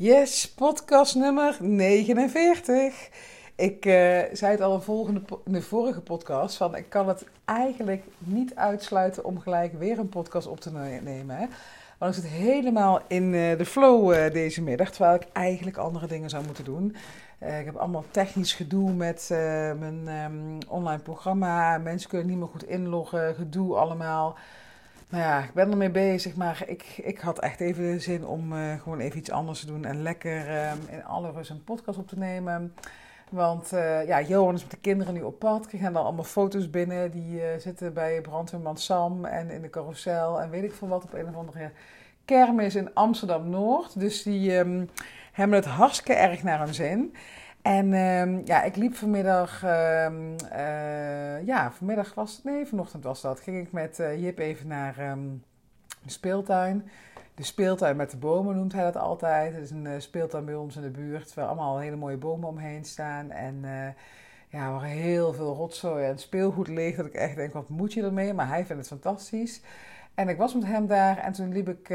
Yes, podcast nummer 49. Ik uh, zei het al in, volgende, de vorige podcast, van ik kan het eigenlijk niet uitsluiten om gelijk weer een podcast op te nemen. Hè? Want ik zit helemaal in uh, de flow uh, deze middag, terwijl ik eigenlijk andere dingen zou moeten doen. ik heb allemaal technisch gedoe met mijn um, online programma. Mensen kunnen niet meer goed inloggen, gedoe allemaal. Nou ja, ik ben ermee bezig, maar ik, ik had echt even zin om uh, gewoon even iets anders te doen en lekker uh, in alle rust een podcast op te nemen. Want uh, ja, Johan is met de kinderen nu op pad. Gaan dan allemaal foto's binnen. Die zitten bij brandweerman Sam en in de carousel en weet ik veel wat op een of andere kermis in Amsterdam-Noord. Dus die um, hebben het hartstikke erg naar hun zin. En uh, ja, ik liep vanmiddag, uh, uh, ja, vanmiddag was het, nee, vanochtend was dat, ging ik met uh, Jip even naar um, de speeltuin. De speeltuin met de bomen noemt hij dat altijd. Het is een uh, speeltuin bij ons in de buurt, waar allemaal hele mooie bomen omheen staan. En ja, waar heel veel rotzooi en speelgoed ligt, dat ik echt denk, wat moet je ermee? Maar hij vindt het fantastisch. En ik was met hem daar en toen liep ik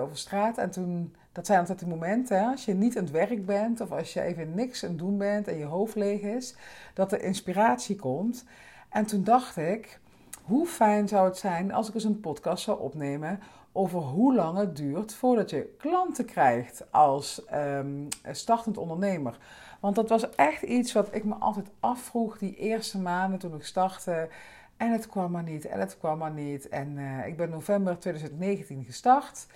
over straat en toen dat zijn altijd de momenten, hè, als je niet aan het werk bent of als je even niks aan het doen bent en je hoofd leeg is, dat er inspiratie komt. En toen dacht ik, hoe fijn zou het zijn als ik eens een podcast zou opnemen over hoe lang het duurt voordat je klanten krijgt als um, startend ondernemer. Want dat was echt iets wat ik me altijd afvroeg die eerste maanden toen ik startte. En het kwam maar niet, en het kwam maar niet. En uh, ik ben november 2019 gestart.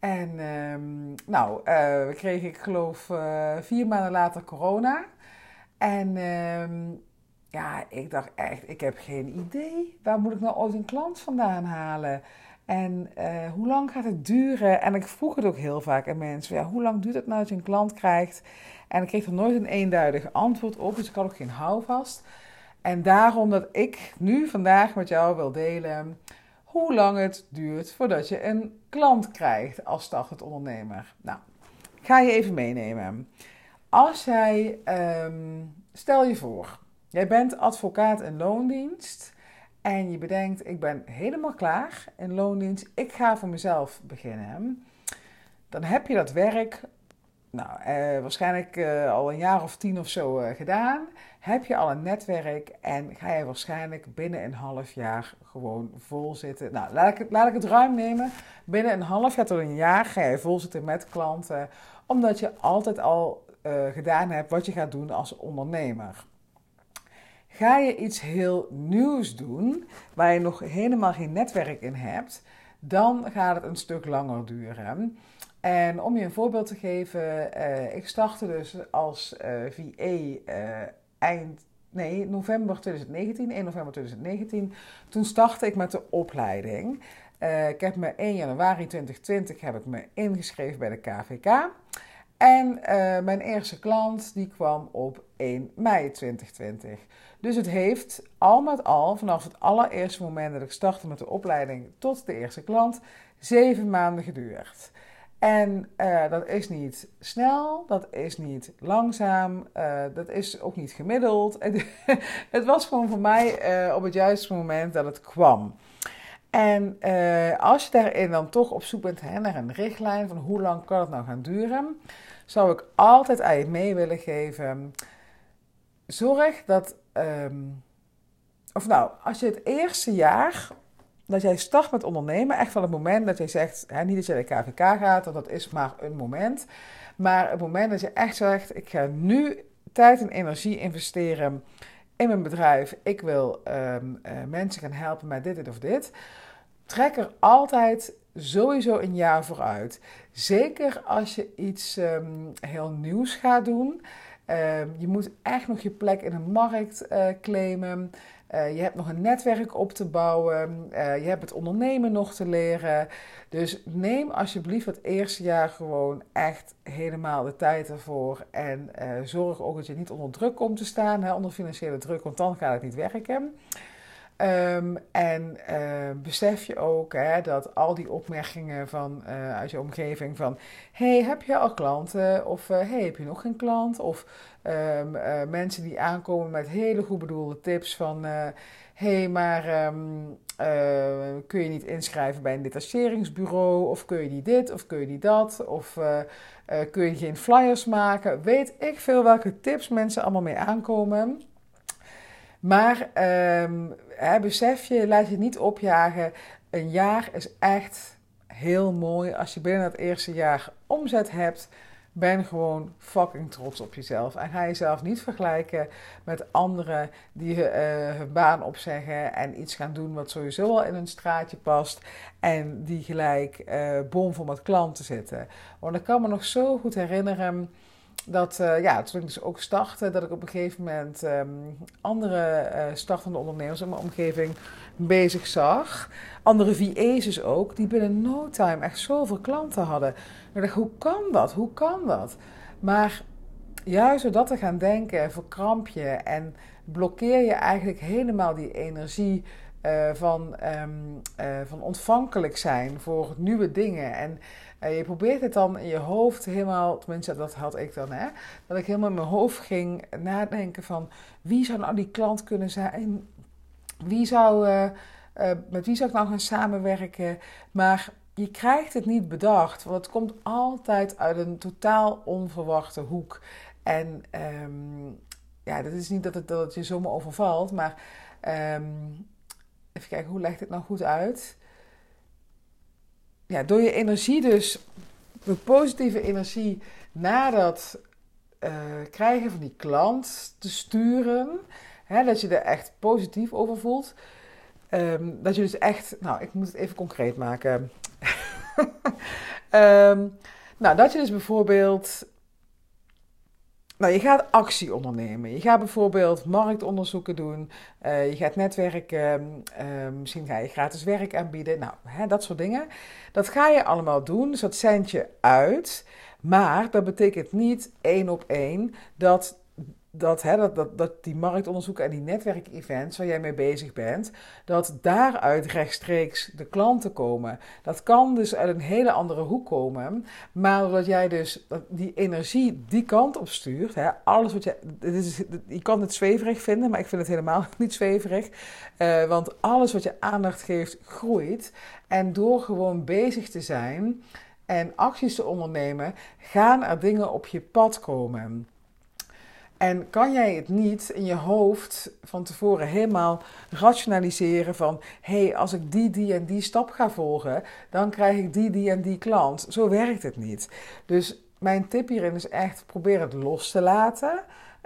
En um, nou, we kregen, ik geloof, uh, vier maanden later corona. En um, ja, ik dacht echt, ik heb geen idee. Waar moet ik nou ooit een klant vandaan halen? En uh, hoe lang gaat het duren? En ik vroeg het ook heel vaak aan mensen. Ja, hoe lang duurt het nou dat je een klant krijgt? En ik kreeg er nooit een eenduidig antwoord op. Dus ik had ook geen houvast. En daarom dat ik nu vandaag met jou wil delen hoe lang het duurt voordat je een klant krijgt als startend ondernemer. Nou, ga je even meenemen. Als jij, um, stel je voor, jij bent advocaat in loondienst en je bedenkt, ik ben helemaal klaar in loondienst, ik ga voor mezelf beginnen. Dan heb je dat werk nou, eh, waarschijnlijk uh, al een jaar of tien of zo uh, gedaan. Heb je al een netwerk en ga je waarschijnlijk binnen een half jaar gewoon vol zitten. Nou, laat ik, laat ik het ruim nemen. Binnen een half jaar tot een jaar ga je vol zitten met klanten, omdat je altijd al gedaan hebt wat je gaat doen als ondernemer. Ga je iets heel nieuws doen, waar je nog helemaal geen netwerk in hebt, dan gaat het een stuk langer duren. En om je een voorbeeld te geven, uh, ik startte dus als uh, eh, VA eh, eind, nee, november 2019, 1 november 2019. Toen startte ik met de opleiding. ik heb me 1 januari 2020 heb ik me ingeschreven bij de KVK. En mijn eerste klant die kwam op 1 mei 2020. Dus het heeft al met al, vanaf het allereerste moment dat ik startte met de opleiding tot de eerste klant, zeven maanden geduurd. En uh, dat is niet snel, dat is niet langzaam, uh, dat is ook niet gemiddeld. het was gewoon voor mij uh, op het juiste moment dat het kwam. En als je daarin dan toch op zoek bent hè, naar een richtlijn van hoe lang kan het nou gaan duren, zou ik altijd aan je mee willen geven. Zorg dat, um, of nou, als je het eerste jaar dat jij start met ondernemen, echt van het moment dat jij zegt, hè, niet dat je naar de KVK gaat, want dat is maar een moment. Maar het moment dat je echt zegt, ik ga nu tijd en energie investeren in mijn bedrijf. Ik wil um, uh, mensen gaan helpen met dit, dit of dit. Trek er altijd sowieso een jaar vooruit. Zeker als je iets um, heel nieuws gaat doen. Um, je moet echt nog je plek in de markt uh, claimen. Uh, je hebt nog een netwerk op te bouwen. Uh, je hebt het ondernemen nog te leren. Dus neem alsjeblieft het eerste jaar gewoon echt helemaal de tijd ervoor. En uh, zorg ook dat je niet onder druk komt te staan, hè, onder financiële druk, want dan gaat het niet werken. Ehm, en besef je ook hè, dat al die opmerkingen van, uit je omgeving van... hey, heb je al klanten? Of hey, heb je nog geen klant? Of ehm, mensen die aankomen met hele goed bedoelde tips van... hey, maar ehm, kun je niet inschrijven bij een detacheringsbureau? Of kun je niet dit? Of kun je niet dat? Of kun je geen flyers maken? Weet ik veel welke tips mensen allemaal mee aankomen... Maar hè, besef je, laat je niet opjagen. Een jaar is echt heel mooi. Als je binnen het eerste jaar omzet hebt, ben gewoon fucking trots op jezelf. En ga jezelf niet vergelijken met anderen die uh, hun baan opzeggen en iets gaan doen wat sowieso al in een straatje past. En die gelijk uh, bomvol met klanten zitten. Want ik kan me nog zo goed herinneren dat, uh, ja, toen ik dus ook startte, dat ik op een gegeven moment um, andere uh, startende ondernemers in mijn omgeving bezig zag. Andere VA's dus ook, die binnen no time echt zoveel klanten hadden. ik dacht, hoe kan dat? Hoe kan dat? Maar juist door dat te gaan denken, verkramp je en blokkeer je eigenlijk helemaal die energie uh, van, um, van ontvankelijk zijn voor nieuwe dingen. En en je probeert het dan in je hoofd helemaal, tenminste dat had ik dan, hè, dat ik helemaal in mijn hoofd ging nadenken van wie zou nou die klant kunnen zijn, wie zou, met wie zou ik nou gaan samenwerken, maar je krijgt het niet bedacht, want het komt altijd uit een totaal onverwachte hoek. En um, ja, dat is niet dat het, dat het je zomaar overvalt, maar um, even kijken, hoe legt het nou goed uit? ja, door je energie dus, de positieve energie naar dat uh, krijgen van die klant te sturen, hè, dat je er echt positief over voelt. Um, dat je dus echt, nou, ik moet het even concreet maken. um, nou, dat je dus bijvoorbeeld nou, je gaat actie ondernemen. Je gaat bijvoorbeeld marktonderzoeken doen. Uh, je gaat netwerken. Uh, misschien ga je gratis werk aanbieden. Nou, hè, dat soort dingen. Dat ga je allemaal doen. Dus dat zend je uit. Maar dat betekent niet één op één dat dat, hè, dat, dat, die marktonderzoeken en die netwerkevents waar jij mee bezig bent, dat daaruit rechtstreeks de klanten komen. Dat kan dus uit een hele andere hoek komen, maar doordat jij dus die energie die kant op stuurt, hè, alles wat je, je kan het zweverig vinden, maar ik vind het helemaal niet zweverig, uh, want alles wat je aandacht geeft groeit en door gewoon bezig te zijn en acties te ondernemen, gaan er dingen op je pad komen. En kan jij het niet in je hoofd van tevoren helemaal rationaliseren van hé, hey, als ik die, die en die stap ga volgen, dan krijg ik die, die en die klant. Zo werkt het niet. Dus mijn tip hierin is echt probeer het los te laten.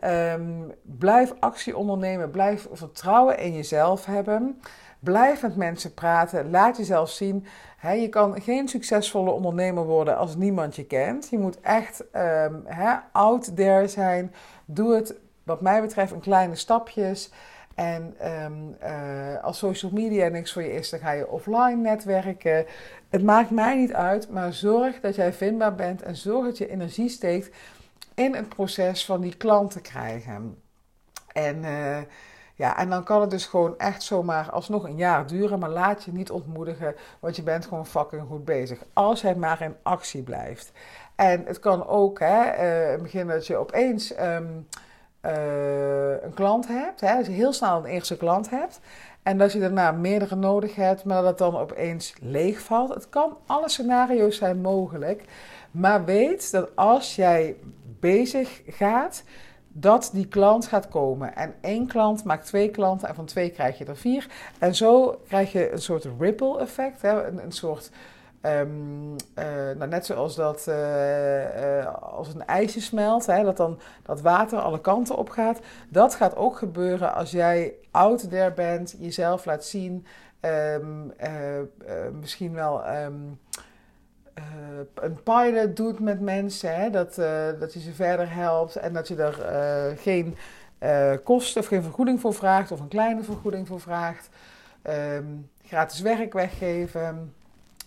Um, blijf actie ondernemen, blijf vertrouwen in jezelf hebben. Blijf met mensen praten. Laat jezelf zien. Je kan geen succesvolle ondernemer worden als niemand je kent. Je moet echt um, out there zijn. Doe het, wat mij betreft, in kleine stapjes. En um, uh, als social media niks voor je is, dan ga je offline netwerken. Het maakt mij niet uit, maar zorg dat jij vindbaar bent en zorg dat je energie steekt in het proces van die klanten krijgen. En uh, ja, en dan kan het dus gewoon echt zomaar alsnog een jaar duren. Maar laat je niet ontmoedigen, want je bent gewoon fucking goed bezig. Als hij maar in actie blijft. En het kan ook hè, uh, in het begin dat je opeens um, uh, een klant hebt. Hè, dat je heel snel een eerste klant hebt. En dat je daarna meerdere nodig hebt, maar dat het dan opeens leegvalt. Het kan, alle scenario's zijn mogelijk. Maar weet dat als jij bezig gaat dat die klant gaat komen. En één klant maakt twee klanten en van twee krijg je er vier. En zo krijg je een soort ripple effect, hè? Een, soort... Um, uh, nou, net zoals dat uh, uh, als een ijsje smelt, hè, dat dan dat water alle kanten op gaat. Dat gaat ook gebeuren als jij out there bent, jezelf laat zien. Um, misschien wel um, uh, een pilot doet met mensen, hè, dat, uh, dat je ze verder helpt en dat je er uh, geen kosten of geen vergoeding voor vraagt of een kleine vergoeding voor vraagt. Um, gratis werk weggeven,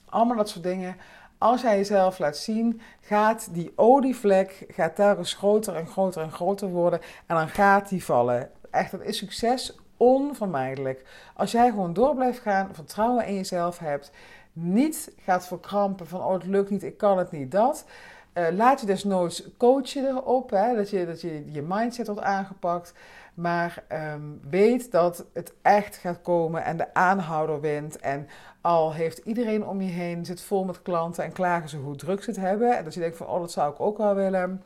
allemaal dat soort dingen. Als jij jezelf laat zien, gaat die olievlek gaat telkens groter en groter en groter worden en dan gaat die vallen. Echt, dat is succes onvermijdelijk. Als jij gewoon door blijft gaan, vertrouwen in jezelf hebt, niet gaat verkrampen van oh het lukt niet, ik kan het niet, dat. Uh, laat je desnoods coachen erop, hè, dat, je, dat je je mindset wordt aangepakt. Maar um, weet dat het echt gaat komen en de aanhouder wint. En al heeft iedereen om je heen, zit vol met klanten en klagen ze hoe druk ze het hebben. En dat je denkt van, oh dat zou ik ook wel willen.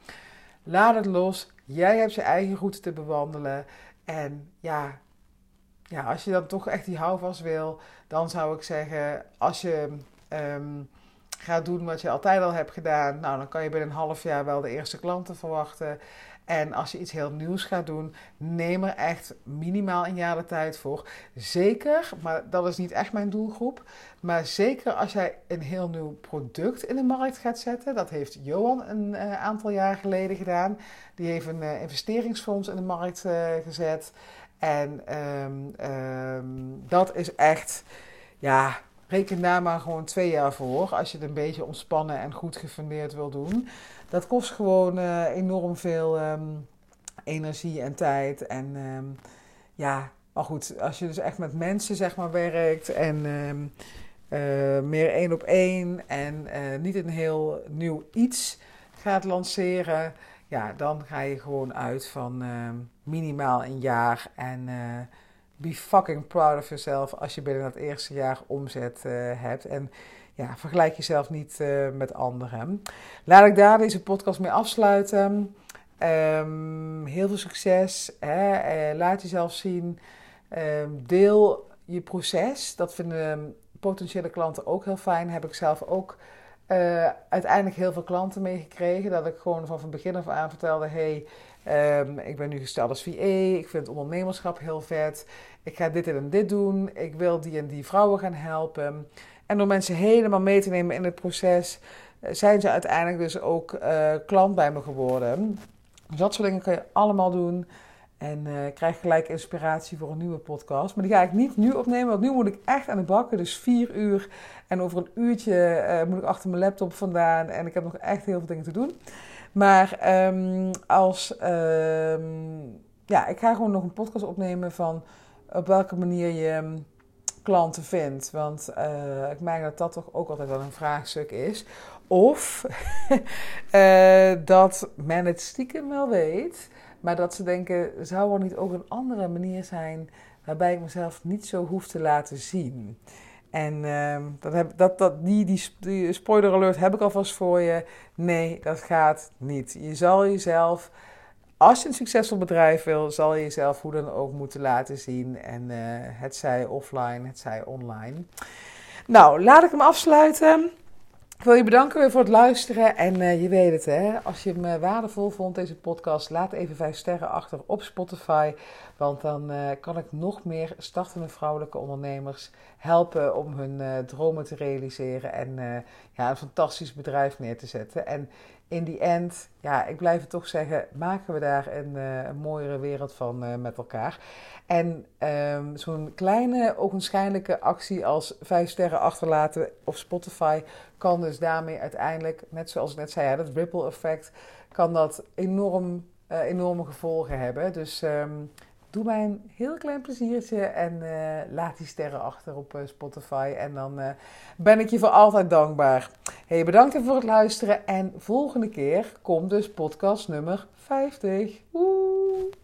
Laat het los. Jij hebt je eigen route te bewandelen. En ja, ja, als je dan toch echt die houvast wil, dan zou ik zeggen, als je um, gaat doen wat je altijd al hebt gedaan, nou dan kan je binnen een half jaar wel de eerste klanten verwachten. En als je iets heel nieuws gaat doen, neem er echt minimaal een jaar de tijd voor. Zeker, maar dat is niet echt mijn doelgroep. Maar zeker als jij een heel nieuw product in de markt gaat zetten. Dat heeft Johan een uh, aantal jaar geleden gedaan. Die heeft een uh, investeringsfonds in de markt uh, gezet. En um, um, dat is echt, ja, reken daar maar gewoon twee jaar voor. Als je het een beetje ontspannen en goed gefundeerd wil doen. Dat kost gewoon uh, enorm veel um, energie en tijd. En ja, maar goed, als je dus echt met mensen zeg maar werkt en uh, meer één op één en uh, niet een heel nieuw iets gaat lanceren, ja, dan ga je gewoon uit van minimaal een jaar en be fucking proud of yourself als je binnen dat eerste jaar omzet hebt. En ja, vergelijk jezelf niet uh, met anderen. Laat ik daar deze podcast mee afsluiten. Um, heel veel succes. Hè? Laat jezelf zien. Um, deel je proces. Dat vinden potentiële klanten ook heel fijn. Heb ik zelf ook uh, uiteindelijk heel veel klanten meegekregen. Dat ik gewoon van van begin af aan vertelde: hey, um, ik ben nu gesteld als VA. Ik vind ondernemerschap heel vet. Ik ga dit en dit doen. Ik wil die en die vrouwen gaan helpen. En door mensen helemaal mee te nemen in het proces, eh, zijn ze uiteindelijk dus ook uh, klant bij me geworden. Dus dat soort dingen kan je allemaal doen. En uh, krijg gelijk inspiratie voor een nieuwe podcast. Maar die ga ik niet nu opnemen, want nu moet ik echt aan de bakken. Dus vier uur. En over een uurtje uh, moet ik achter mijn laptop vandaan. En ik heb nog echt heel veel dingen te doen. Maar um, als. Um, ja, ik ga gewoon nog een podcast opnemen van op welke manier je klanten vindt. Want uh, ik merk dat dat toch ook altijd wel een vraagstuk is. Of dat men het stiekem wel weet, maar dat ze denken: zou er niet ook een andere manier zijn waarbij ik mezelf niet zo hoef te laten zien? En uh, dat heb, dat, dat, die, die, die spoiler alert heb ik alvast voor je. Nee, dat gaat niet. Je zal jezelf als je een succesvol bedrijf wil, zal je jezelf hoe dan ook moeten laten zien. En uh, het zij offline, het zij online. Nou, laat ik hem afsluiten. Ik wil je bedanken weer voor het luisteren. En uh, je weet het, hè, als je me waardevol vond, deze podcast, laat even vijf sterren achter op Spotify. Want dan uh, kan ik nog meer startende vrouwelijke ondernemers helpen om hun dromen te realiseren. En ja, een fantastisch bedrijf neer te zetten. En in die end, ja, ik blijf het toch zeggen, maken we daar een, uh, een mooiere wereld van uh, met elkaar. En um, zo'n kleine, ogenschijnlijke actie als vijf sterren achterlaten op Spotify kan dus daarmee uiteindelijk, net zoals ik net zei, ja, dat ripple effect, kan dat enorm, uh, enorme gevolgen hebben. Dus um, doe mij een heel klein pleziertje en uh, laat die sterren achter op uh, Spotify. En dan uh, ben ik je voor altijd dankbaar. Hey, bedankt voor het luisteren. En volgende keer komt dus podcast nummer 50. Woe!